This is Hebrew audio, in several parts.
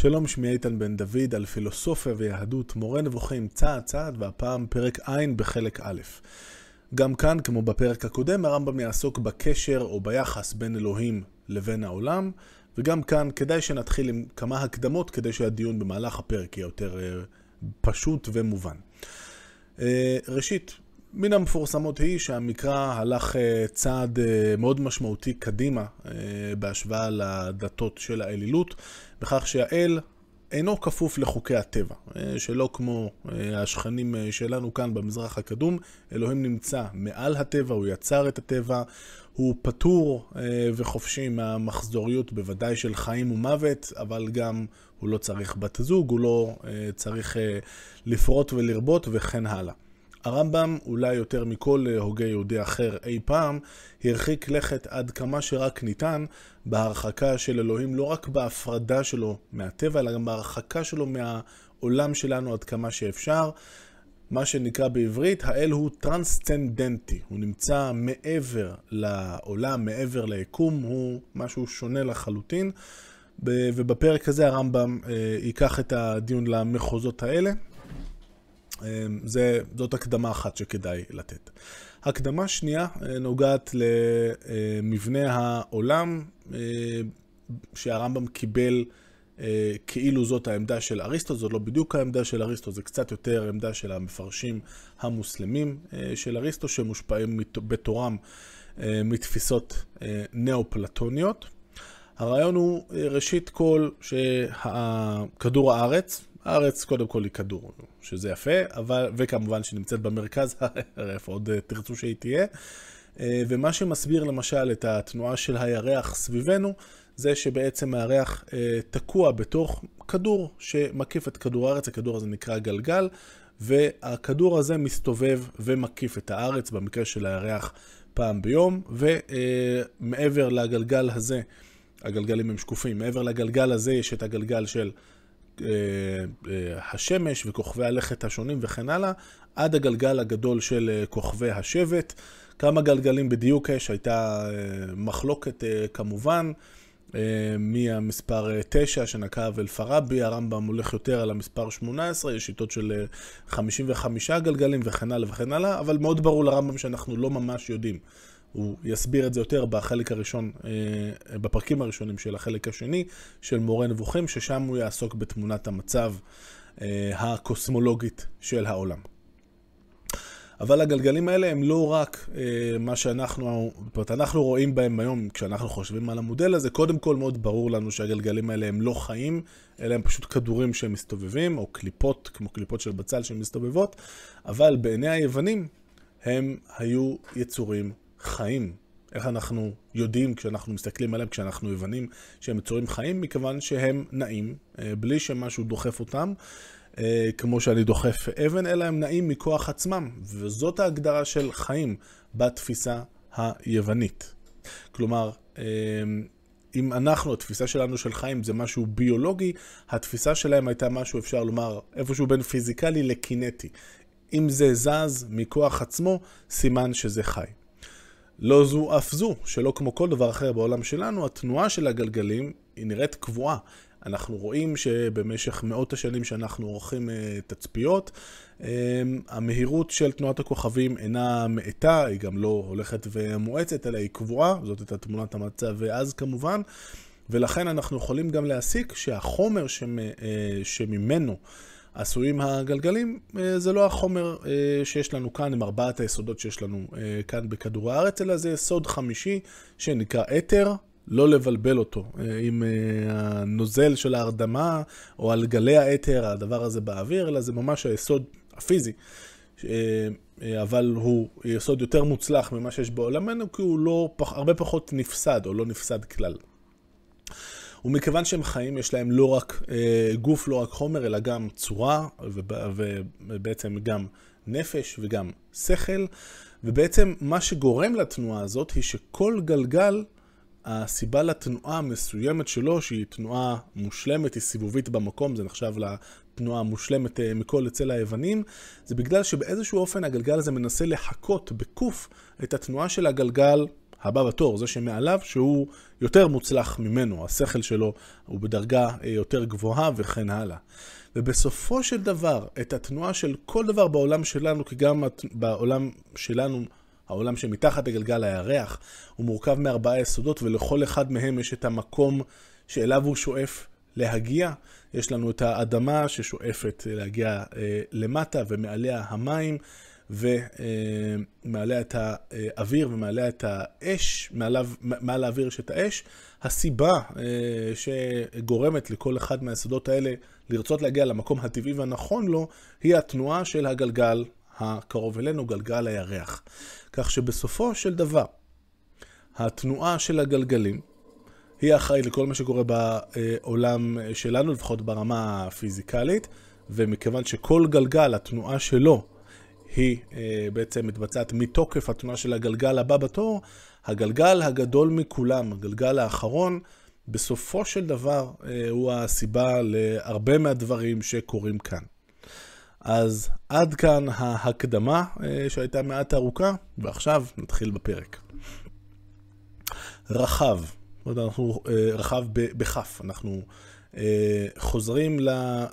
שלום, שמי איתן בן דוד על פילוסופיה ויהדות, מורה נבוכים צעד צעד, והפעם פרק ע' בחלק א'. גם כאן, כמו בפרק הקודם, הרמב"ם יעסוק בקשר או ביחס בין אלוהים לבין העולם, וגם כאן כדאי שנתחיל עם כמה הקדמות כדי שהדיון במהלך הפרק יהיה יותר אה, פשוט ומובן. אה, ראשית, מן המפורסמות היא שהמקרא הלך אה, צעד מאוד משמעותי קדימה בהשוואה לדתות של האלילות, בכך שהאל אינו כפוף לחוקי הטבע, שלא כמו השכנים שלנו כאן במזרח הקדום, אלוהים נמצא מעל הטבע, הוא יצר את הטבע, הוא פטור וחופשי מהמחזוריות בוודאי של חיים ומוות, אבל גם הוא לא צריך בת זוג, הוא לא צריך לפרוט ולרבות וכן הלאה. הרמב"ם, אולי יותר מכל הוגה יהודי אחר אי פעם, הרחיק לכת עד כמה שרק ניתן בהרחקה של אלוהים, לא רק בהפרדה שלו מהטבע, אלא גם בהרחקה שלו מהעולם שלנו עד כמה שאפשר. מה שנקרא בעברית, האל הוא טרנסצנדנטי, הוא נמצא מעבר לעולם, מעבר ליקום, הוא משהו שונה לחלוטין. ובפרק הזה הרמב"ם ייקח את הדיון למחוזות האלה. זה, זאת הקדמה אחת שכדאי לתת. הקדמה שנייה נוגעת למבנה העולם שהרמב"ם קיבל כאילו זאת העמדה של אריסטו, זאת לא בדיוק העמדה של אריסטו, זה קצת יותר עמדה של המפרשים המוסלמים של אריסטו, שמושפעים בתורם מתפיסות נאו-פלטוניות. הרעיון הוא ראשית כל שכדור הארץ, הארץ קודם כל היא כדור, שזה יפה, אבל, וכמובן שנמצאת במרכז, איפה עוד תרצו שהיא תהיה. ומה שמסביר למשל את התנועה של הירח סביבנו, זה שבעצם הירח תקוע בתוך כדור שמקיף את כדור הארץ, הכדור הזה נקרא גלגל, והכדור הזה מסתובב ומקיף את הארץ, במקרה של הירח פעם ביום, ומעבר לגלגל הזה, הגלגלים הם שקופים, מעבר לגלגל הזה יש את הגלגל של השמש וכוכבי הלכת השונים וכן הלאה, עד הגלגל הגדול של כוכבי השבט. כמה גלגלים בדיוק יש, הייתה מחלוקת כמובן, מהמספר 9 שנקב אל-פרבי, הרמב"ם הולך יותר על המספר 18, יש שיטות של 55 גלגלים וכן הלאה וכן הלאה, אבל מאוד ברור לרמב"ם שאנחנו לא ממש יודעים. הוא יסביר את זה יותר בחלק הראשון, בפרקים הראשונים של החלק השני של מורה נבוכים, ששם הוא יעסוק בתמונת המצב הקוסמולוגית של העולם. אבל הגלגלים האלה הם לא רק מה שאנחנו, זאת אומרת, אנחנו רואים בהם היום, כשאנחנו חושבים על המודל הזה, קודם כל מאוד ברור לנו שהגלגלים האלה הם לא חיים, אלא הם פשוט כדורים שהם מסתובבים, או קליפות, כמו קליפות של בצל שהן מסתובבות, אבל בעיני היוונים הם היו יצורים חיים. איך אנחנו יודעים כשאנחנו מסתכלים עליהם, כשאנחנו יוונים שהם יצורים חיים? מכיוון שהם נעים, בלי שמשהו דוחף אותם, כמו שאני דוחף אבן, אלא הם נעים מכוח עצמם. וזאת ההגדרה של חיים בתפיסה היוונית. כלומר, אם אנחנו, התפיסה שלנו של חיים זה משהו ביולוגי, התפיסה שלהם הייתה משהו, אפשר לומר, איפשהו בין פיזיקלי לקינטי. אם זה זז מכוח עצמו, סימן שזה חי. לא זו אף זו, שלא כמו כל דבר אחר בעולם שלנו, התנועה של הגלגלים היא נראית קבועה. אנחנו רואים שבמשך מאות השנים שאנחנו עורכים תצפיות, המהירות של תנועת הכוכבים אינה מאטה, היא גם לא הולכת ומואצת, אלא היא קבועה, זאת הייתה תמונת המצב אז כמובן, ולכן אנחנו יכולים גם להסיק שהחומר שממנו עשויים הגלגלים, זה לא החומר שיש לנו כאן עם ארבעת היסודות שיש לנו כאן בכדור הארץ, אלא זה יסוד חמישי שנקרא אתר, לא לבלבל אותו עם הנוזל של ההרדמה או על גלי האתר, הדבר הזה באוויר, אלא זה ממש היסוד הפיזי. אבל הוא יסוד יותר מוצלח ממה שיש בעולמנו, כי הוא לא, הרבה פחות נפסד או לא נפסד כלל. ומכיוון שהם חיים, יש להם לא רק גוף, לא רק חומר, אלא גם צורה, ובעצם גם נפש וגם שכל. ובעצם מה שגורם לתנועה הזאת היא שכל גלגל, הסיבה לתנועה המסוימת שלו, שהיא תנועה מושלמת, היא סיבובית במקום, זה נחשב לתנועה המושלמת מכל אצל היוונים, זה בגלל שבאיזשהו אופן הגלגל הזה מנסה לחקות בקוף את התנועה של הגלגל הבא בתור, זה שמעליו, שהוא יותר מוצלח ממנו, השכל שלו הוא בדרגה יותר גבוהה וכן הלאה. ובסופו של דבר, את התנועה של כל דבר בעולם שלנו, כי גם בעולם שלנו, העולם שמתחת לגלגל הירח, הוא מורכב מארבעה יסודות, ולכל אחד מהם יש את המקום שאליו הוא שואף להגיע. יש לנו את האדמה ששואפת להגיע אה, למטה, ומעליה המים. ומעליה את האוויר ומעליה את האש, מעל האוויר יש את האש. הסיבה אה, שגורמת לכל אחד מהיסודות האלה לרצות להגיע למקום הטבעי והנכון לו, היא התנועה של הגלגל הקרוב אלינו, גלגל הירח. כך שבסופו של דבר, התנועה של הגלגלים היא אחראית לכל מה שקורה בעולם שלנו, לפחות ברמה הפיזיקלית, ומכיוון שכל גלגל, התנועה שלו, היא אה, בעצם מתבצעת מתוקף התנועה של הגלגל הבא בתור, הגלגל הגדול מכולם, הגלגל האחרון, בסופו של דבר אה, הוא הסיבה להרבה מהדברים שקורים כאן. אז עד כאן ההקדמה אה, שהייתה מעט ארוכה, ועכשיו נתחיל בפרק. רחב, אנחנו רחב בכף, אנחנו חוזרים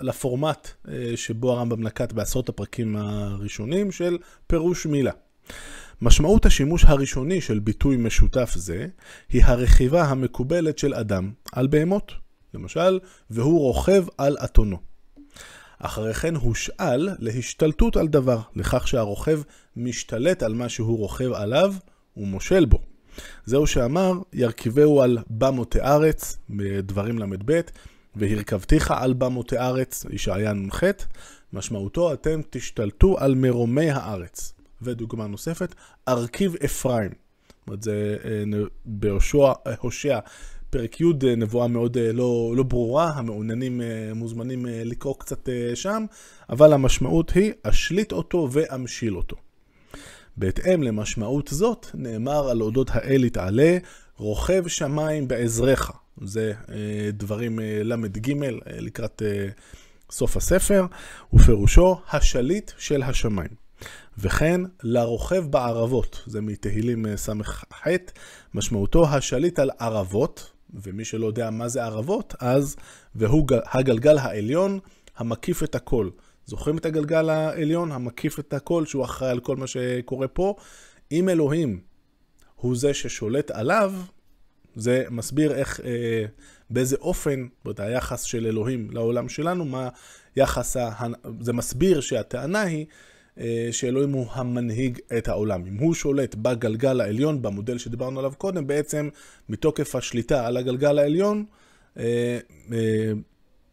לפורמט שבו הרמב"ם נקט בעשרות הפרקים הראשונים של פירוש מילה. משמעות השימוש הראשוני של ביטוי משותף זה, היא הרכיבה המקובלת של אדם על בהמות. למשל, והוא רוכב על אתונו. אחרי כן הושאל להשתלטות על דבר, לכך שהרוכב משתלט על מה שהוא רוכב עליו ומושל בו. זהו שאמר, ירכיבהו על במותי ארץ, בדברים ל"ב, והרכבתיך על במותי ארץ, ישעיה נ"ח, משמעותו אתם תשתלטו על מרומי הארץ. ודוגמה נוספת, ארכיב אפרים. זאת אומרת, זה אה, בהושע, פרק י', אה, נבואה מאוד אה, לא, לא ברורה, המעוניינים מוזמנים לקרוא קצת שם, אבל המשמעות היא, אשליט אותו ואמשיל אותו. בהתאם למשמעות זאת, נאמר על אודות האל יתעלה, רוכב שמיים בעזרך. זה דברים ל"ג לקראת סוף הספר, ופירושו השליט של השמיים. וכן לרוכב בערבות, זה מתהילים אה, ס"ח, משמעותו השליט על ערבות, ומי שלא יודע מה זה ערבות, אז, והוא הגלגל העליון המקיף את הכל. זוכרים את הגלגל העליון המקיף את הכל, שהוא אחראי על כל מה שקורה פה? אם אלוהים הוא זה ששולט עליו, זה מסביר איך, אה, באיזה אופן, זאת היחס של אלוהים לעולם שלנו, מה יחס, ה... זה מסביר שהטענה היא אה, שאלוהים הוא המנהיג את העולם. אם הוא שולט בגלגל העליון, במודל שדיברנו עליו קודם, בעצם מתוקף השליטה על הגלגל העליון, אה, אה,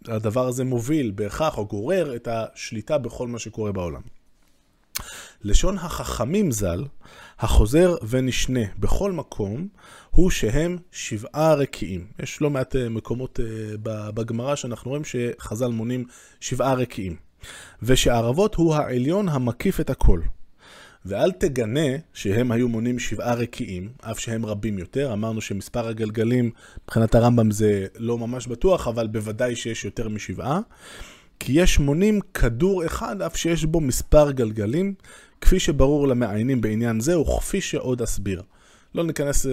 הדבר הזה מוביל בהכרח או גורר את השליטה בכל מה שקורה בעולם. לשון החכמים ז"ל, החוזר ונשנה בכל מקום, הוא שהם שבעה רקיעים. יש לא מעט מקומות בגמרא שאנחנו רואים שחז"ל מונים שבעה רקיעים. ושערבות הוא העליון המקיף את הכל. ואל תגנה שהם היו מונים שבעה רקיעים, אף שהם רבים יותר. אמרנו שמספר הגלגלים, מבחינת הרמב"ם זה לא ממש בטוח, אבל בוודאי שיש יותר משבעה. כי יש מונים כדור אחד, אף שיש בו מספר גלגלים, כפי שברור למעיינים בעניין זה, וכפי שעוד אסביר. לא ניכנס אה,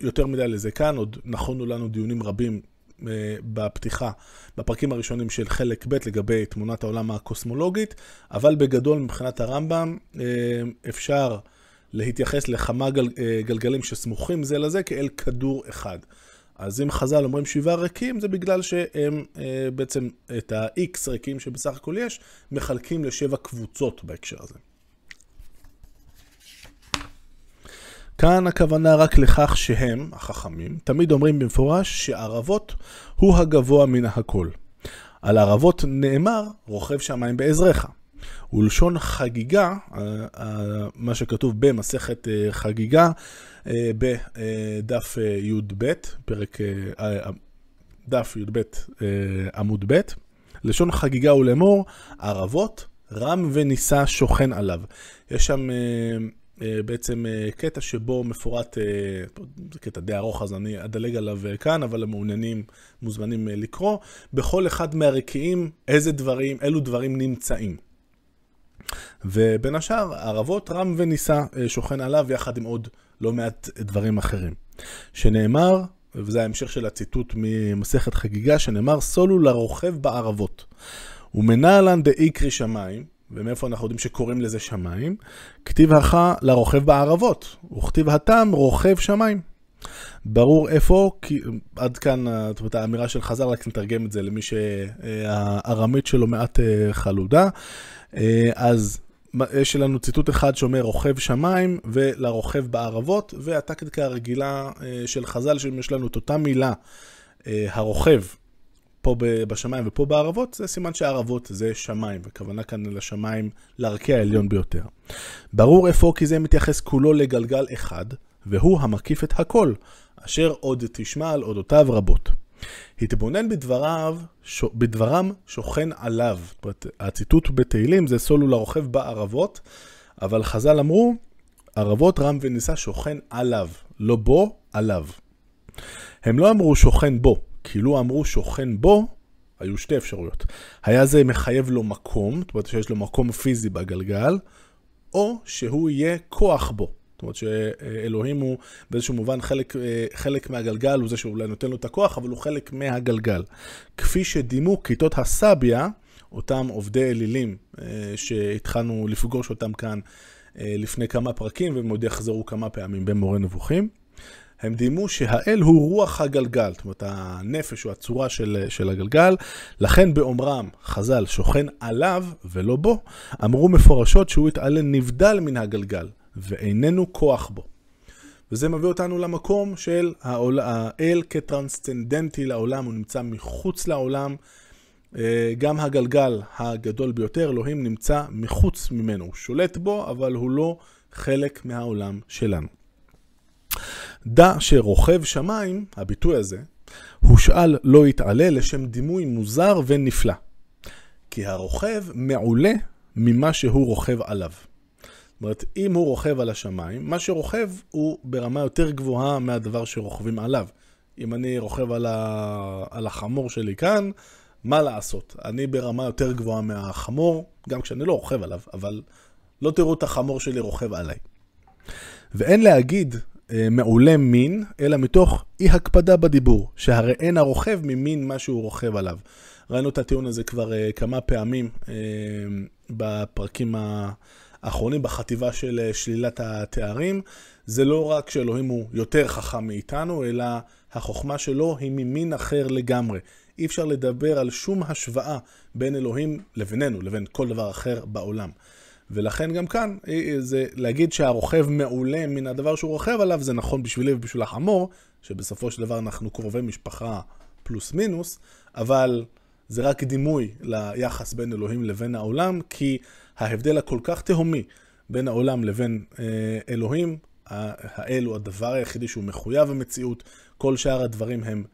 יותר מדי לזה כאן, עוד נכונו לנו דיונים רבים אה, בפתיחה, בפרקים הראשונים של חלק ב' לגבי תמונת העולם הקוסמולוגית, אבל בגדול מבחינת הרמב"ם אה, אפשר להתייחס לכמה גל, גלגלים שסמוכים זה לזה כאל כדור אחד. אז אם חז"ל אומרים שבעה ריקים, זה בגלל שהם בעצם את ה-X ריקים שבסך הכל יש, מחלקים לשבע קבוצות בהקשר הזה. כאן הכוונה רק לכך שהם, החכמים, תמיד אומרים במפורש שערבות הוא הגבוה מן הכל. על ערבות נאמר, רוכב שמיים בעזרך. ולשון חגיגה, אה, אה, מה שכתוב במסכת אה, חגיגה, בדף י"ב, פרק, דף י"ב עמוד ב', לשון חגיגה הוא לאמור, ערבות, רם ונישא שוכן עליו. יש שם בעצם אה, קטע שבו מפורט, אה, זה קטע די ארוך אז אני אדלג עליו כאן, אבל המעוניינים מוזמנים לקרוא, בכל אחד מהרקיעים איזה דברים, אילו דברים נמצאים. ובין השאר, ערבות רם ונישא שוכן עליו יחד עם עוד לא מעט דברים אחרים. שנאמר, וזה ההמשך של הציטוט ממסכת חגיגה, שנאמר, סולו לרוכב בערבות. ומנהלן דאיקרי שמיים, ומאיפה אנחנו יודעים שקוראים לזה שמיים? כתיב הכה לרוכב בערבות, וכתיב התם רוכב שמיים. ברור איפה, כי עד כאן, זאת אומרת, האמירה של חז"ל, רק נתרגם את זה למי שהארמית שלו מעט אה, חלודה. אה, אז יש לנו ציטוט אחד שאומר רוכב שמיים ולרוכב בערבות, והטקטיקה הרגילה אה, של חז"ל, שיש לנו את אותה מילה, הרוכב, פה בשמיים ופה בערבות, זה סימן שהערבות זה שמיים, וכוונה כאן לשמיים, לערכי העליון ביותר. ברור אפוא כי זה מתייחס כולו לגלגל אחד, והוא המקיף את הכל, אשר עוד תשמע על אודותיו רבות. התבונן בדבריו, ש... בדברם שוכן עליו. הציטוט בתהילים זה סולו לרוכב בערבות, אבל חז"ל אמרו, ערבות רם ונישא שוכן עליו, לא בו, עליו. הם לא אמרו שוכן בו, כאילו אמרו שוכן בו, היו שתי אפשרויות. היה זה מחייב לו מקום, זאת אומרת שיש לו מקום פיזי בגלגל, או שהוא יהיה כוח בו. זאת אומרת שאלוהים הוא באיזשהו מובן חלק, חלק מהגלגל, הוא זה שאולי נותן לו את הכוח, אבל הוא חלק מהגלגל. כפי שדימו כיתות הסביה, אותם עובדי אלילים אה, שהתחלנו לפגוש אותם כאן אה, לפני כמה פרקים, והם עוד יחזרו כמה פעמים במורה נבוכים. הם דימו שהאל הוא רוח הגלגל, זאת אומרת הנפש או הצורה של, של הגלגל, לכן באומרם חז"ל שוכן עליו ולא בו, אמרו מפורשות שהוא יתעלה נבדל מן הגלגל, ואיננו כוח בו. וזה מביא אותנו למקום של העול, האל כטרנסצנדנטי לעולם, הוא נמצא מחוץ לעולם. אה, גם הגלגל הגדול ביותר, אלוהים נמצא מחוץ ממנו, הוא שולט בו, אבל הוא לא חלק מהעולם שלנו. דע שרוכב שמיים, הביטוי הזה, הושאל לא יתעלה לשם דימוי מוזר ונפלא. כי הרוכב מעולה ממה שהוא רוכב עליו. זאת אומרת, אם הוא רוכב על השמיים, מה שרוכב הוא ברמה יותר גבוהה מהדבר שרוכבים עליו. אם אני רוכב על, ה... על החמור שלי כאן, מה לעשות? אני ברמה יותר גבוהה מהחמור, גם כשאני לא רוכב עליו, אבל לא תראו את החמור שלי רוכב עליי. ואין להגיד מעולה מין, אלא מתוך אי הקפדה בדיבור, שהרי אין הרוכב ממין מה שהוא רוכב עליו. ראינו את הטיעון הזה כבר uh, כמה פעמים uh, בפרקים האחרונים, בחטיבה של uh, שלילת התארים. זה לא רק שאלוהים הוא יותר חכם מאיתנו, אלא החוכמה שלו היא ממין אחר לגמרי. אי אפשר לדבר על שום השוואה בין אלוהים לבינינו, לבין כל דבר אחר בעולם. ולכן גם כאן, אה, אה, זה להגיד שהרוכב מעולה מן הדבר שהוא רוכב עליו, זה נכון בשבילי ובשביל החמור, שבסופו של דבר אנחנו קרובי משפחה פלוס מינוס, אבל זה רק דימוי ליחס בין אלוהים לבין העולם, כי ההבדל הכל כך תהומי בין העולם לבין אה, אלוהים, האל הוא הדבר היחידי שהוא מחויב המציאות, כל שאר הדברים הם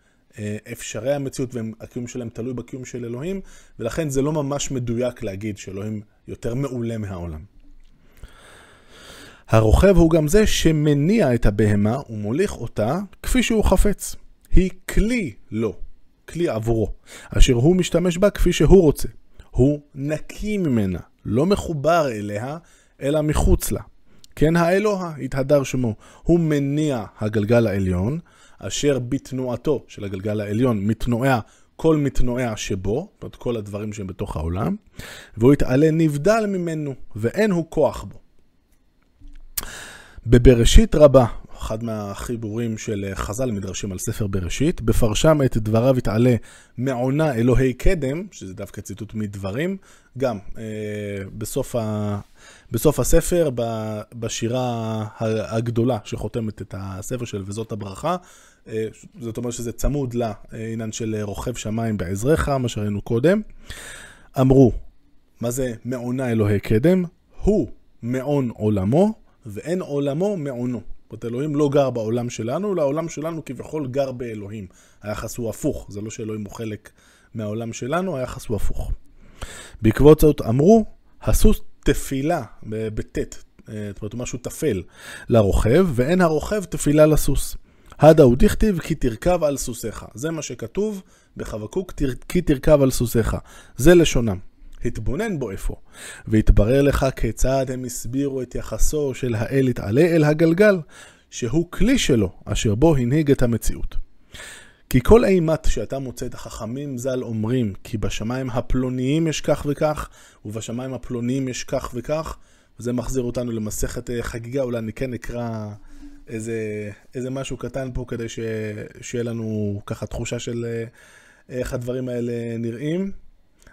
אפשרי המציאות והקיום שלהם תלוי בקיום של אלוהים, ולכן זה לא ממש מדויק להגיד שאלוהים יותר מעולה מהעולם. הרוכב הוא גם זה שמניע את הבהמה ומוליך אותה כפי שהוא חפץ. היא כלי לו, כלי עבורו, אשר הוא משתמש בה כפי שהוא רוצה. הוא נקי ממנה, לא מחובר אליה, אלא מחוץ לה. כן האלוה, התהדר שמו, הוא מניע הגלגל העליון, אשר בתנועתו של הגלגל העליון מתנועע כל מתנועע שבו, זאת אומרת כל הדברים שהם בתוך העולם, והוא יתעלה נבדל ממנו, ואין הוא כוח בו. בבראשית רבה, אחד מהחיבורים של חז"ל מדרשים על ספר בראשית, בפרשם את דבריו יתעלה מעונה אלוהי קדם, שזה דווקא ציטוט מדברים, גם אה, בסוף, ה, בסוף הספר, בשירה הגדולה שחותמת את הספר של וזאת הברכה, אה, זאת אומרת שזה צמוד לעניין של רוכב שמיים בעזריך, מה שראינו קודם. אמרו, מה זה מעונה אלוהי קדם? הוא מעון עולמו, ואין עולמו מעונו. זאת אלוהים לא גר בעולם שלנו, אלא העולם שלנו כביכול גר באלוהים. היחס הוא הפוך, זה לא שאלוהים הוא חלק מהעולם שלנו, היחס הוא הפוך. בעקבות זאת אמרו, הסוס תפילה, בטית, אה, זאת אומרת, משהו תפל לרוכב, ואין הרוכב תפילה לסוס. הדה הוא דכתיב כי תרכב על סוסיך. זה מה שכתוב בחבקוק, כי תרכב על סוסיך. זה לשונם. התבונן בו אפוא, והתברר לך כיצד הם הסבירו את יחסו של האל יתעלה אל הגלגל, שהוא כלי שלו, אשר בו הנהיג את המציאות. כי כל אימת שאתה מוצא את החכמים ז"ל אומרים כי בשמיים הפלוניים יש כך וכך, ובשמיים הפלוניים יש כך וכך, וזה מחזיר אותנו למסכת אה, חגיגה, אולי אני כן אקרא איזה, איזה משהו קטן פה כדי ש, שיהיה לנו ככה תחושה של אה, איך הדברים האלה נראים.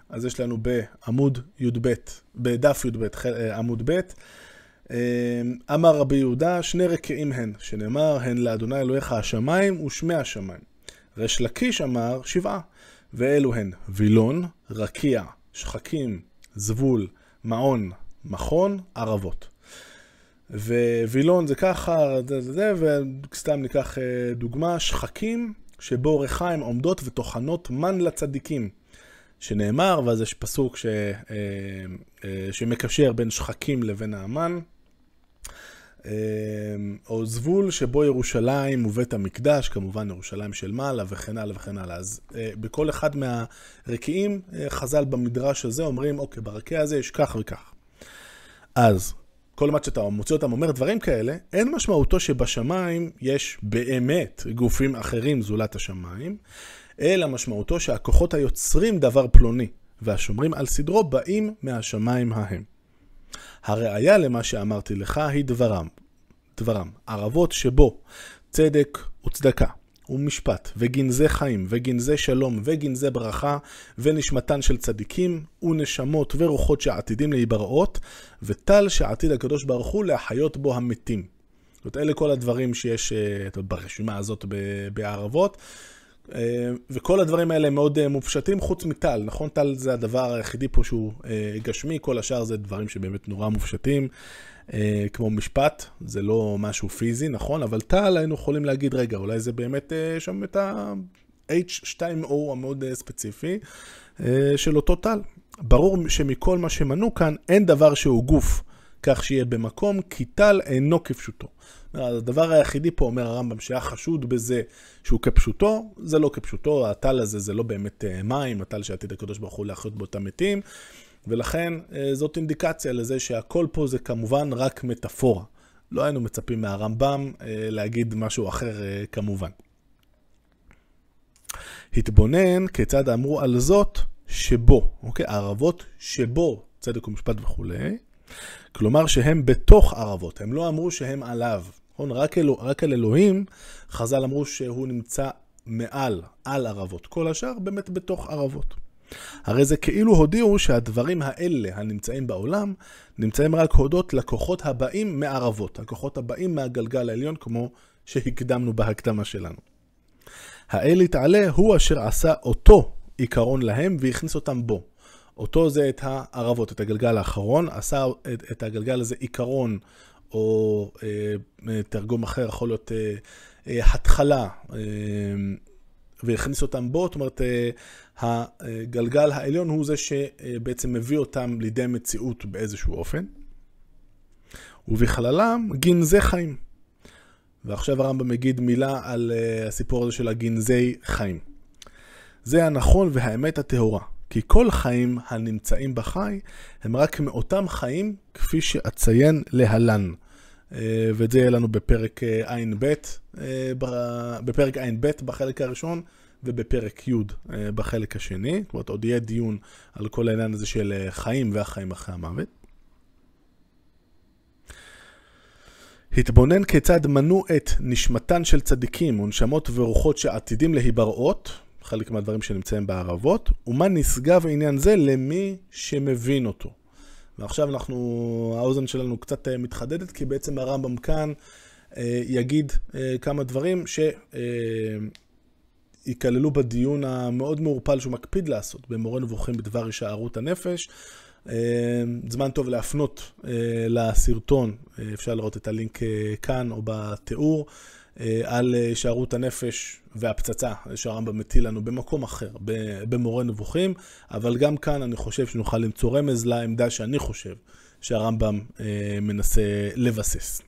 אז יש לנו בעמוד י"ב, בדף י"ב, אה, עמוד ב', אמר רבי יהודה, שני רקיעים הן, שנאמר, הן לאדוני אלוהיך השמיים ושמי השמיים. ריש לקיש אמר שבעה, ואלו הן וילון, רקיע, שחקים, זבול, מעון, מכון, ערבות. ווילון זה ככה, זה זה זה, וסתם ניקח אה, דוגמה, שחקים שבו ריחיים עומדות וטוחנות מן לצדיקים. שנאמר, ואז יש פסוק ש, אה, אה, שמקשר בין שחקים לבין האמן. או זבול שבו ירושלים ובית המקדש, כמובן ירושלים של מעלה וכן הלאה וכן הלאה. אז בכל אחד מהרקיעים, חז"ל במדרש הזה אומרים, אוקיי, ברקיע הזה יש כך וכך. אז כל מה שאתה מוציא אותם אומר דברים כאלה, אין משמעותו שבשמיים יש באמת גופים אחרים זולת השמיים, אלא משמעותו שהכוחות היוצרים דבר פלוני, והשומרים על סדרו באים מהשמיים ההם. הראיה למה שאמרתי לך היא דברם, דברם, ערבות שבו צדק וצדקה, ומשפט, וגנזי חיים, וגנזי שלום, וגנזי ברכה, ונשמתן של צדיקים, ונשמות ורוחות שעתידים להיבראות, וטל שעתיד הקדוש ברוך הוא להחיות בו המתים. זאת אומרת, אלה כל הדברים שיש אה, ברשימה הזאת בערבות. אה, וכל הדברים האלה מאוד אה, מופשטים, חוץ מטל, נכון? טל זה הדבר היחידי פה שהוא גשמי, כל השאר זה דברים שבאמת נורא מופשטים. אה, כמו משפט, זה לא משהו פיזי, נכון? אבל טל היינו יכולים להגיד, רגע, אולי זה באמת אה, שם את ה-H2O המאוד אה, ספציפי אה, של אותו טל. ברור שמכל מה שמנו כאן, אין דבר שהוא גוף כך שיהיה במקום, כי טל אינו כפשוטו. הדבר היחידי פה, אומר הרמב"ם, שהיה חשוד בזה שהוא כפשוטו, זה לא כפשוטו, הטל הזה זה לא באמת אה, מים, הטל שעתיד הקדוש ברוך הוא להחיות באותם מתים, ולכן אה, זאת אינדיקציה לזה שהכל פה זה כמובן רק מטאפורה. לא היינו מצפים מהרמב"ם אה, להגיד משהו אחר כמובן. התבונן כיצד אמרו על זאת שבו, אוקיי? ערבות שבו צדק ומשפט וכולי. כלומר שהם בתוך ערבות, הם לא אמרו שהם עליו. נכון? רק, אלו, רק על אלוהים, חז"ל אמרו שהוא נמצא מעל, על ערבות. כל השאר באמת בתוך ערבות. הרי זה כאילו הודיעו שהדברים האלה הנמצאים בעולם, נמצאים רק הודות לכוחות הבאים מערבות, הכוחות הבאים מהגלגל העליון, כמו שהקדמנו בהקדמה שלנו. האל יתעלה הוא אשר עשה אותו עיקרון להם והכניס אותם בו. אותו זה את הערבות, את הגלגל האחרון, עשה את, את הגלגל הזה עיקרון, או אה, תרגום אחר יכול להיות אה, אה, התחלה, אה, והכניס אותם בו, זאת אומרת, אה, הגלגל העליון הוא זה שבעצם מביא אותם לידי מציאות באיזשהו אופן. ובכללם גנזי חיים. ועכשיו הרמב"ם מגיד מילה על אה, הסיפור הזה של הגנזי חיים. זה הנכון והאמת הטהורה, כי כל חיים הנמצאים בחי הם רק מאותם חיים כפי שאציין להלן. אה, ואת זה יהיה לנו בפרק ע"ב, בפרק ע"ב בחלק הראשון, ובפרק י' אה, בחלק השני, זאת אומרת עוד יהיה דיון על כל העניין הזה של אה, חיים והחיים אחרי המוות. התבונן כיצד מנו את נשמתן של צדיקים ונשמות ורוחות שעתידים להיבראות, חלק מהדברים שנמצאים בערבות, ומה נשגב עניין זה למי שמבין אותו. ועכשיו אנחנו, האוזן שלנו קצת אה, מתחדדת, כי בעצם הרמב"ם כאן יגיד כמה דברים ש... ייכללו בדיון המאוד מעורפל שהוא מקפיד לעשות במורה נבוכים בדבר הישארות הנפש. אה, זמן טוב להפנות אה, לסרטון, אה, אפשר לראות את הלינק כאן או בתיאור, על הישארות הנפש והפצצה שהרמב"ם מטיל לנו במקום אחר, במורה נבוכים, אבל גם כאן אני חושב שנוכל למצוא רמז לעמדה שאני חושב שהרמב"ם מנסה לבסס.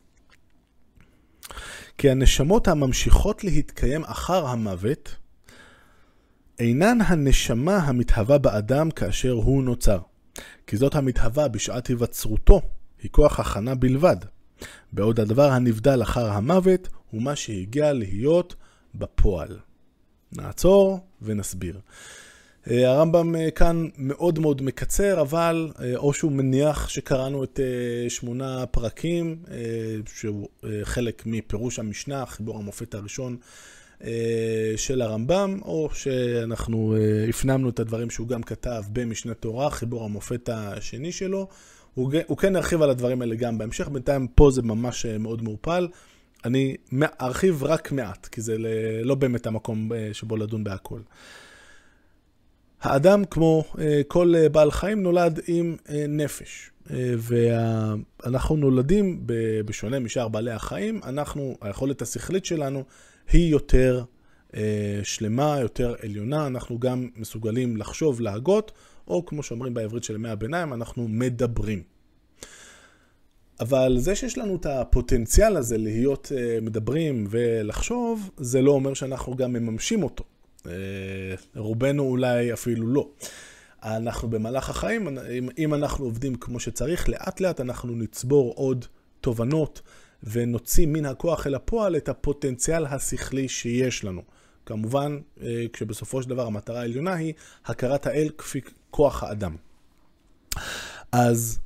כי הנשמות הממשיכות להתקיים אחר המוות, אינן הנשמה המתהווה באדם כאשר הוא נוצר, כי זאת המתהווה בשעת היווצרותו, היא כוח הכנה בלבד, בעוד הדבר הנבדל אחר המוות הוא מה שהגיע להיות בפועל. נעצור ונסביר. אה, הרמב"ם אה, כאן מאוד מאוד מקצר, אבל אה, או שהוא מניח שקראנו את שמונה פרקים, שהוא חלק מפירוש המשנה, חיבור המופת הראשון של הרמב"ם, או שאנחנו הפנמנו את הדברים שהוא גם כתב במשנה תורה, חיבור המופת השני שלו. הוא, הוא כן ירחיב על הדברים האלה גם בהמשך, בינתיים פה זה ממש מאוד מעופל. אני ארחיב רק מעט, כי זה לא באמת המקום שבו לדון בהכל. האדם, כמו אה, כל אה, בעל חיים, נולד עם אה, נפש. ואנחנו נולדים, בשונה משאר בעלי החיים, אנחנו, היכולת השכלית שלנו היא יותר שלמה, יותר עליונה, אנחנו גם מסוגלים לחשוב, להגות, או כמו שאומרים בעברית של ימי הביניים, אנחנו מדברים. אבל זה שיש לנו את הפוטנציאל הזה להיות מדברים ולחשוב, זה לא אומר שאנחנו גם מממשים אותו. אה, רובנו אולי אפילו לא. אנחנו במהלך החיים, אם אנחנו עובדים כמו שצריך, לאט לאט אנחנו נצבור עוד תובנות ונוציא מן הכוח אל הפועל את הפוטנציאל השכלי שיש לנו. כמובן, אה, כשבסופו של דבר המטרה העליונה היא הכרת האל כפי כוח האדם. אז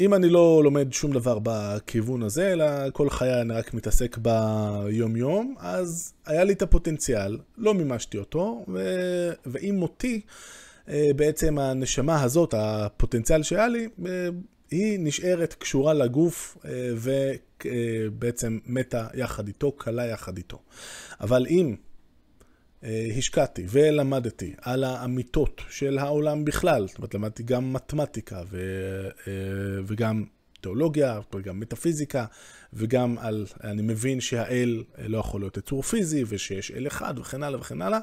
אם אני לא לומד שום דבר בכיוון הזה, אלא כל חיי אני רק מתעסק ביום-יום, אז היה לי את הפוטנציאל, לא מימשתי אותו, ו... ועם מותי, אה, בעצם הנשמה הזאת, הפוטנציאל שהיה לי, אה, היא נשארת קשורה לגוף ובעצם מתה יחד איתו, קלה יחד איתו. אבל אם השקעתי ולמדתי על האמיתות של העולם בכלל, זאת אומרת, למדתי גם מתמטיקה ו, אה, וגם תיאולוגיה, וגם מטאפיזיקה, וגם על, אני מבין שהאל לא יכול להיות יצור פיזי, ושיש אל אחד, וכן הלאה וכן הלאה.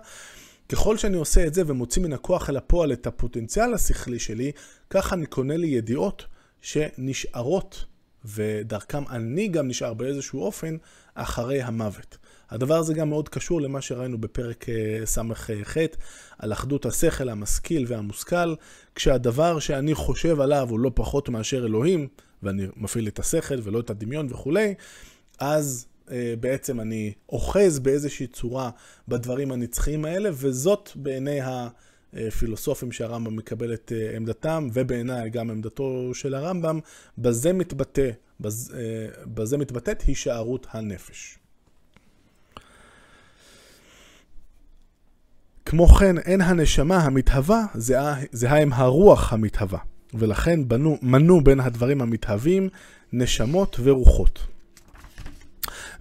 ככל שאני עושה את זה ומוציא מן הכוח אל הפועל את הפוטנציאל השכלי שלי, ככה אני קונה לי ידיעות שנשארות, ודרכם אני גם נשאר באיזשהו אופן, אחרי המוות. הדבר הזה גם מאוד קשור למה שראינו בפרק אה, ס"ח, על אחדות השכל המשכיל והמושכל, כשהדבר שאני חושב עליו הוא לא פחות מאשר אלוהים, ואני מפעיל את השכל ולא את הדמיון וכולי, אז אה, בעצם אני אוחז באיזושהי צורה בדברים הנצחיים האלה, וזאת בעיני הפילוסופים שהרמב"ם מקבל את אה, עמדתם, ובעיניי גם עמדתו של הרמב"ם, בזה מתבטא, בזה, בזה מתבטאת הישארות הנפש. כמו כן, אין הנשמה המתהווה זהה עם הרוח המתהווה, ולכן בנו, מנו בין הדברים המתהווים נשמות ורוחות.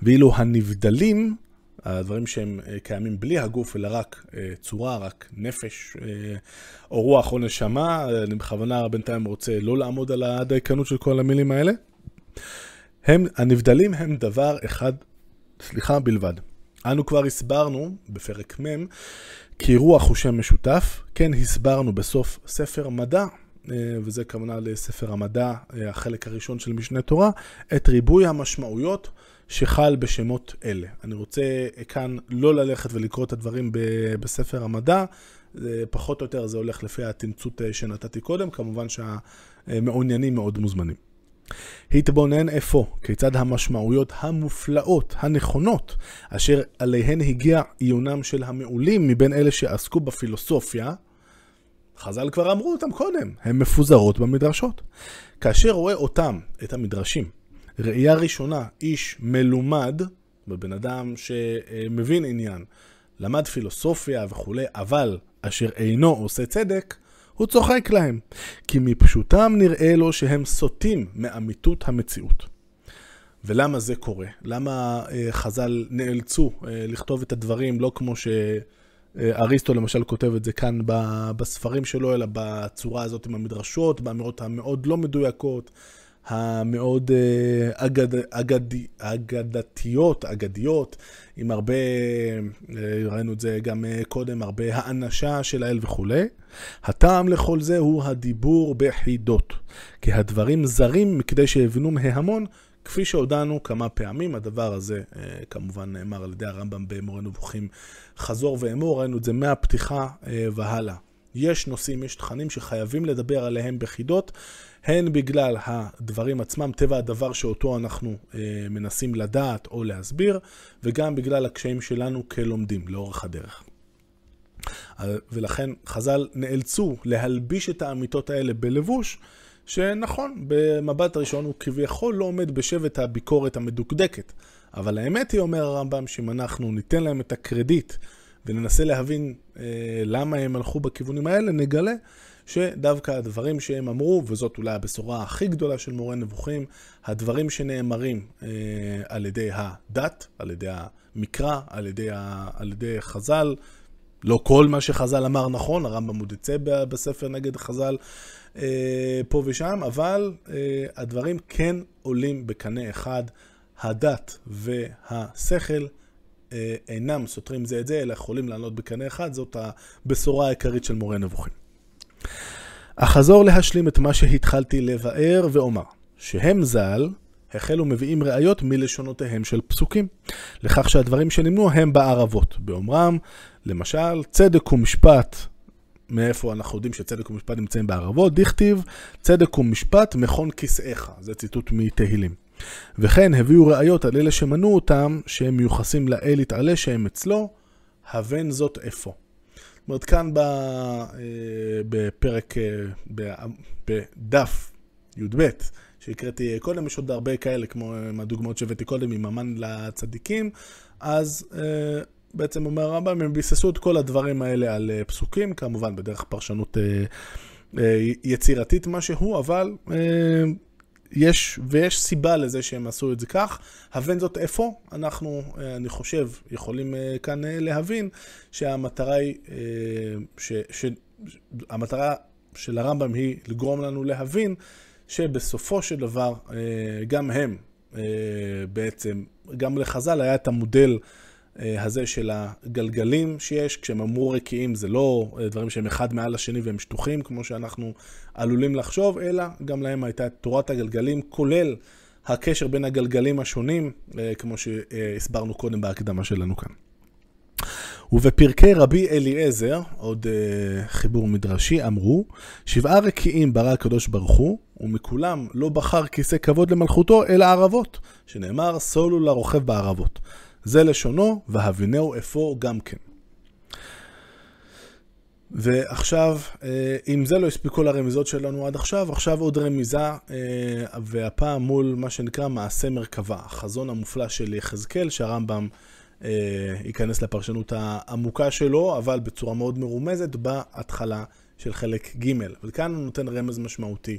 ואילו הנבדלים, הדברים שהם אה, קיימים בלי הגוף, אלא רק אה, צורה, רק נפש, אה, או רוח או נשמה, אני בכוונה בינתיים רוצה לא לעמוד על הדייקנות של כל המילים האלה, הם, הנבדלים הם דבר אחד, סליחה, בלבד. אנו כבר הסברנו בפרק מ' כי רוח הוא שם משותף, כן הסברנו בסוף ספר מדע, אה, וזה כמובן לספר המדע, אה, החלק הראשון של משנה תורה, את ריבוי המשמעויות שחל בשמות אלה. אני רוצה כאן לא ללכת ולקרוא את הדברים בספר המדע, פחות או יותר זה הולך לפי התמצות אה, שנתתי קודם, כמובן שהמעוניינים מאוד מוזמנים. התבונן אפוא כיצד המשמעויות המופלאות, הנכונות, אשר עליהן הגיע עיונם של המעולים מבין אלה שעסקו בפילוסופיה, חז"ל כבר אמרו אותם קודם, הן מפוזרות במדרשות. כאשר רואה אותם, את המדרשים, ראייה ראשונה, איש מלומד, בבן אדם שמבין עניין, למד פילוסופיה וכולי, אבל אשר אינו עושה צדק, הוא צוחק להם, כי מפשוטם נראה לו שהם סוטים מאמיתות המציאות. ולמה זה קורה? למה אה, חז"ל נאלצו אה, לכתוב את הדברים לא כמו שאריסטו למשל כותב את זה כאן בספרים שלו, אלא בצורה הזאת עם המדרשות, באמירות המאוד לא מדויקות, המאוד אה, אגד, אגד, אגדתיות, אגדיות, עם הרבה, אה, ראינו את זה גם אה, קודם, הרבה האנשה של האל וכולי. הטעם לכל זה הוא הדיבור בחידות, כי הדברים זרים מכדי שיבנו מהמון, כפי שהודענו כמה פעמים, הדבר הזה כמובן נאמר על ידי הרמב"ם במורה נבוכים חזור ואמור, ראינו את זה מהפתיחה והלאה. יש נושאים, יש תכנים שחייבים לדבר עליהם בחידות, הן בגלל הדברים עצמם, טבע הדבר שאותו אנחנו אה, מנסים לדעת או להסביר, וגם בגלל הקשיים שלנו כלומדים לאורך הדרך. ולכן חז"ל נאלצו להלביש את האמיתות האלה בלבוש, שנכון, במבט ראשון הוא כביכול לא עומד בשבט הביקורת המדוקדקת. אבל האמת היא, אומר הרמב"ם, שאם אנחנו ניתן להם את הקרדיט וננסה להבין אה, למה הם הלכו בכיוונים האלה, נגלה שדווקא הדברים שהם אמרו, וזאת אולי הבשורה הכי גדולה של מורה נבוכים, הדברים שנאמרים אה, על ידי הדת, על ידי המקרא, על ידי, ה, על ידי חז"ל, לא כל מה שחז"ל אמר נכון, הרמב"ם עוד יצא בספר נגד חז"ל אה, פה ושם, אבל אה, הדברים כן עולים בקנה אחד. הדת והשכל אינם סותרים זה את זה, אלא יכולים לענות בקנה אחד, זאת הבשורה העיקרית של מורה נבוכים. אחזור להשלים את מה שהתחלתי לבאר ואומר, שהם ז"ל החלו מביאים ראיות מלשונותיהם של פסוקים, לכך שהדברים שנמנו הם בערבות, באומרם, למשל, צדק ומשפט, מאיפה אנחנו יודעים שצדק ומשפט נמצאים בערבות, דכתיב, צדק ומשפט מכון כיסאיך, זה ציטוט מתהילים. וכן הביאו ראיות על אלה שמנעו אותם, שהם מיוחסים לאל יתעלה שהם אצלו, הבן זאת אפוא. זאת אומרת, כאן אה, בפרק, אה, בדף י"ב, שהקראתי קודם, יש עוד הרבה כאלה, כמו אה, הדוגמאות שהבאתי קודם, עם המן לצדיקים, אז בעצם אומר הרמב"ם, הם ביססו את כל הדברים האלה על פסוקים, כמובן בדרך פרשנות יצירתית משהו, אבל יש, ויש סיבה לזה שהם עשו את זה כך. הבן זאת איפה? אנחנו, אה, אני חושב, יכולים אה, כאן אה, להבין שהמטרה היא, ש, ש, המטרה של הרמב"ם היא לגרום לנו להבין שבסופו של דבר גם הם בעצם, גם לחז"ל היה את המודל הזה של הגלגלים שיש, כשהם אמרו רקיעים זה לא אה, דברים שהם אחד מעל השני והם שטוחים, כמו שאנחנו עלולים לחשוב, אלא גם להם הייתה תורת הגלגלים, כולל הקשר בין הגלגלים השונים, אה, כמו שהסברנו קודם בהקדמה שלנו כאן. ובפרקי רבי אליעזר, עוד uh, חיבור מדרשי, אמרו, שבעה רקיעים ברא הקדוש ברוך הוא, ומכולם לא בחר כיסא כבוד למלכותו, אלא ערבות, שנאמר, סולו לרוכב בערבות. זה לשונו, והבינהו אפוא גם כן. ועכשיו, אה, אם זה לא הספיק כל הרמיזות שלנו עד עכשיו, עכשיו עוד רמיזה, אה, והפעם מול מה שנקרא מעשה מרכבה, החזון המופלא של יחזקאל, שהרמב"ם אה, ייכנס לפרשנות העמוקה שלו, אבל בצורה מאוד מרומזת בהתחלה של חלק ג', וכאן הוא נותן רמז משמעותי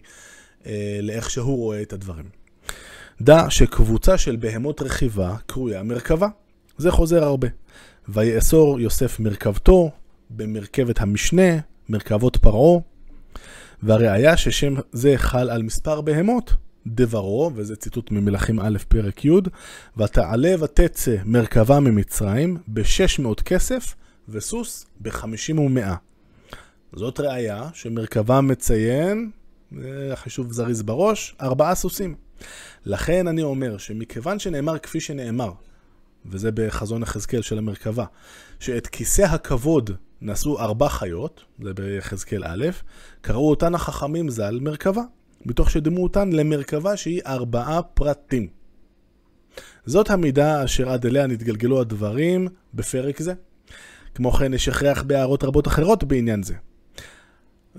לאיך שהוא רואה את הדברים. דע שקבוצה של בהמות רכיבה קרויה מרכבה. זה חוזר הרבה. ויאסור יוסף מרכבתו במרכבת המשנה, מרכבות פרעה, והראיה ששם זה חל על מספר בהמות, דברו, וזה ציטוט ממלכים א' פרק י', ותעלה ותצא מרכבה ממצרים ב-600 כסף וסוס ב-50 ומאה. זאת ראיה שמרכבה מציין, חישוב זריז בראש, ארבעה סוסים. לכן אני אומר שמכיוון שנאמר כפי שנאמר, וזה בחזון יחזקאל של המרכבה, שאת כיסא הכבוד נשאו ארבע חיות, זה ביחזקאל א', קראו אותן החכמים ז"ל מרכבה, מתוך שדימו אותן למרכבה שהיא ארבעה פרטים. זאת המידה אשר עד אליה נתגלגלו הדברים בפרק זה. כמו כן, יש הכרח בהערות רבות אחרות בעניין זה.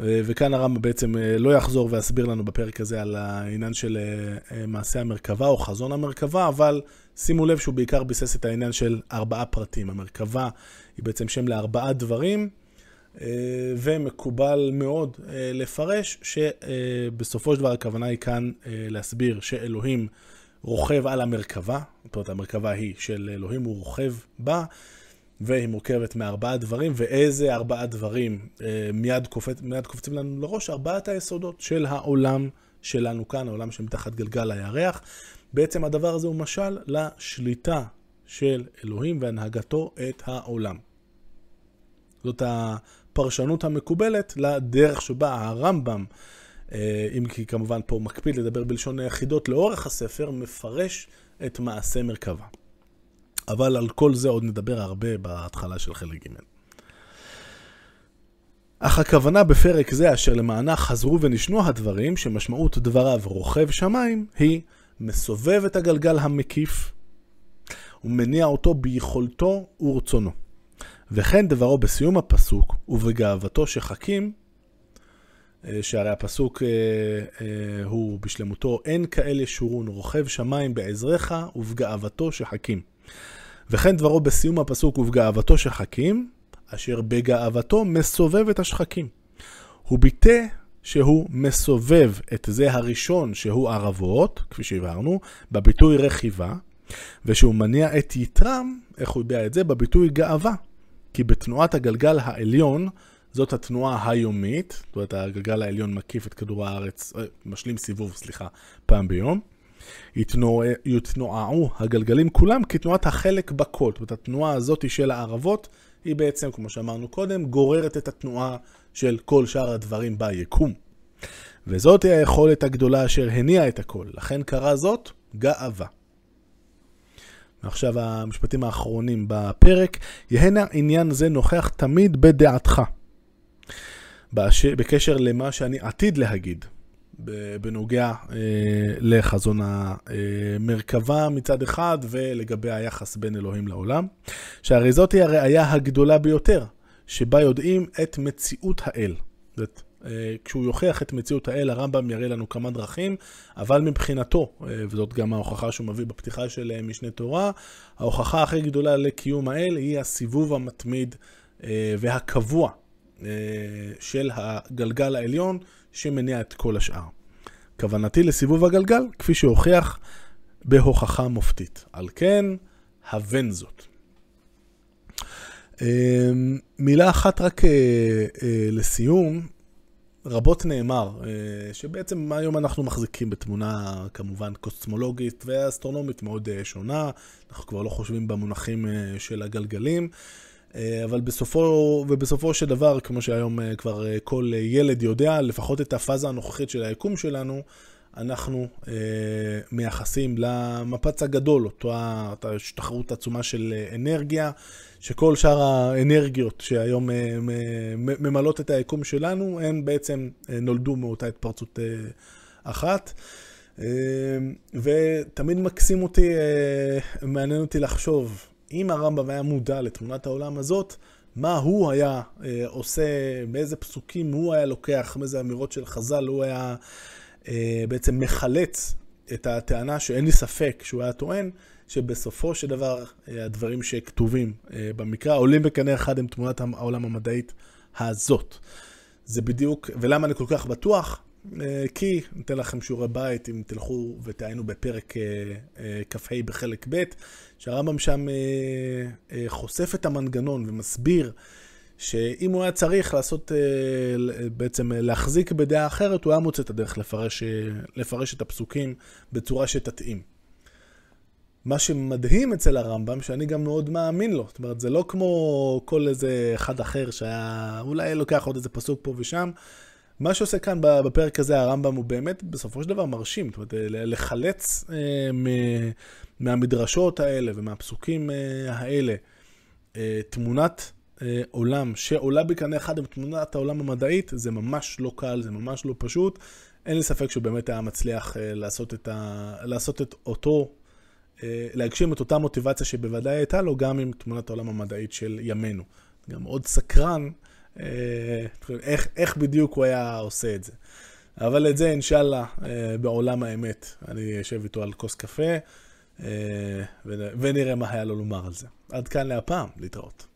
אה, וכאן הרמב"ם בעצם אה, לא יחזור ויסביר לנו בפרק הזה על העניין של אה, מעשה המרכבה או חזון המרכבה, אבל שימו לב שהוא בעיקר ביסס את העניין של ארבעה פרטים. המרכבה היא בעצם שם לארבעה דברים, ומקובל מאוד לפרש שבסופו של דבר הכוונה היא כאן להסביר שאלוהים רוכב על המרכבה, זאת אומרת המרכבה היא של אלוהים, הוא רוכב בה. והיא מורכבת מארבעה דברים, ואיזה ארבעה דברים אה, מיד, קופצ... מיד קופצים לנו לראש? ארבעת היסודות של העולם שלנו כאן, העולם שמתחת גלגל הירח. בעצם הדבר הזה הוא משל לשליטה של אלוהים והנהגתו את העולם. זאת הפרשנות המקובלת לדרך שבה הרמב"ם, אה, אם כי כמובן פה מקפיד לדבר בלשון היחידות לאורך הספר, מפרש את מעשה מרכבה. אבל על כל זה עוד נדבר הרבה בהתחלה של חלק ג'. אך הכוונה בפרק זה, אשר למענה חזרו ונשנו הדברים, שמשמעות דבריו רוכב שמיים, היא מסובב את הגלגל המקיף ומניע אותו ביכולתו ורצונו. וכן דברו בסיום הפסוק, ובגאוותו שחכים, אה, שהרי הפסוק אה, אה, הוא בשלמותו, אין כאלה שורון רוכב שמיים בעזריך ובגאוותו שחכים. וכן דברו בסיום הפסוק ובגאוותו שחכים, אשר בגאוותו מסובב את השחקים. הוא ביטא שהוא מסובב את זה הראשון שהוא ערבות, כפי שהבהרנו, בביטוי רכיבה, ושהוא מניע את יתרם, איך הוא הביע את זה? בביטוי גאווה. כי בתנועת הגלגל העליון, זאת התנועה היומית, זאת אומרת הגלגל העליון מקיף את כדור הארץ, אה, משלים סיבוב, סליחה, פעם ביום. יתנועעו הגלגלים כולם כתנועת החלק בכל. זאת אומרת, התנועה הזאת של הערבות, היא בעצם, כמו שאמרנו קודם, גוררת את התנועה של כל שאר הדברים ביקום. וזאת היא היכולת הגדולה אשר הניעה את הכל. לכן קרא זאת גאווה. ועכשיו המשפטים האחרונים בפרק, יהנה עניין זה נוכח תמיד בדעתך, בקשר למה שאני עתיד להגיד, בנוגע אה, לחזון המרכבה מצד אחד ולגבי היחס בין אלוהים לעולם, שהרי זאת היא הראייה הגדולה ביותר, שבה יודעים את מציאות האל. זאת אה, כשהוא יוכיח את מציאות האל, הרמב"ם יראה לנו כמה דרכים, אבל מבחינתו, אה, וזאת גם ההוכחה שהוא מביא בפתיחה של אה, משנה תורה, ההוכחה הכי גדולה לקיום האל היא הסיבוב המתמיד והקבוע של הגלגל העליון שמניע את כל השאר. כוונתי לסיבוב הגלגל, כפי שהוכיח בהוכחה מופתית. על כן, הבן זאת. מילה אחת רק לסיום, רבות נאמר, אה, שבעצם היום אנחנו מחזיקים בתמונה כמובן קוסמולוגית ואסטרונומית מאוד אה, שונה, אנחנו כבר לא חושבים במונחים אה, של הגלגלים, אבל בסופו, ובסופו של דבר, כמו שהיום כבר כל ילד יודע, לפחות את הפאזה הנוכחית של היקום שלנו, אנחנו אה, מייחסים למפץ הגדול, אותה תחרות עצומה של אנרגיה, שכל שאר האנרגיות שהיום אה, ממלאות את היקום שלנו, הן בעצם אה, נולדו מאותה התפרצות אה, אחת. אה, ותמיד מקסים אותי, אה, מעניין אותי לחשוב, אם הרמב"ם היה מודע לתמונת העולם הזאת, מה הוא היה אה, עושה, באיזה פסוקים הוא היה לוקח, מאיזה אמירות של חז"ל הוא היה... אה, בעצם מחלץ את הטענה שאין לי ספק שהוא היה טוען, שבסופו של דבר אה, הדברים שכתובים אה, במקרא עולים בקנה אחד עם תמונת העולם המדעית הזאת. זה בדיוק, ולמה אני כל כך בטוח? כי, ניתן לכם שיעורי בית, אם תלכו ותעיינו בפרק כ"ה בחלק ב', שהרמב"ם שם חושף את המנגנון ומסביר שאם הוא היה צריך לעשות, אה, בעצם להחזיק בדעה אחרת, הוא היה מוצא את הדרך לפרש, לפרש את הפסוקים בצורה שתתאים. מה שמדהים אצל הרמב"ם, שאני גם מאוד מאמין לו. זאת אומרת, זה לא כמו כל איזה אחד אחר שהיה, אולי לוקח עוד איזה פסוק פה ושם. מה שעושה כאן בפרק הזה הרמב"ם הוא באמת בסופו של דבר מרשים. זאת אומרת, לחלץ אה, מהמדרשות האלה ומהפסוקים אה, האלה אה, תמונת אה, עולם שעולה בקנה אחד עם תמונת העולם המדעית, זה ממש לא קל, זה ממש לא פשוט. אין לי ספק שהוא באמת היה מצליח אה, לעשות את, ה... לעשות את אותו, אה, להגשים את אותה מוטיבציה שבוודאי הייתה לו, גם עם תמונת העולם המדעית של ימינו. גם מאוד סקרן איך, איך בדיוק הוא היה עושה את זה. אבל את זה, אינשאללה, בעולם האמת, אני אשב איתו על כוס קפה, ונראה מה היה לו לומר על זה. עד כאן להפעם, להתראות.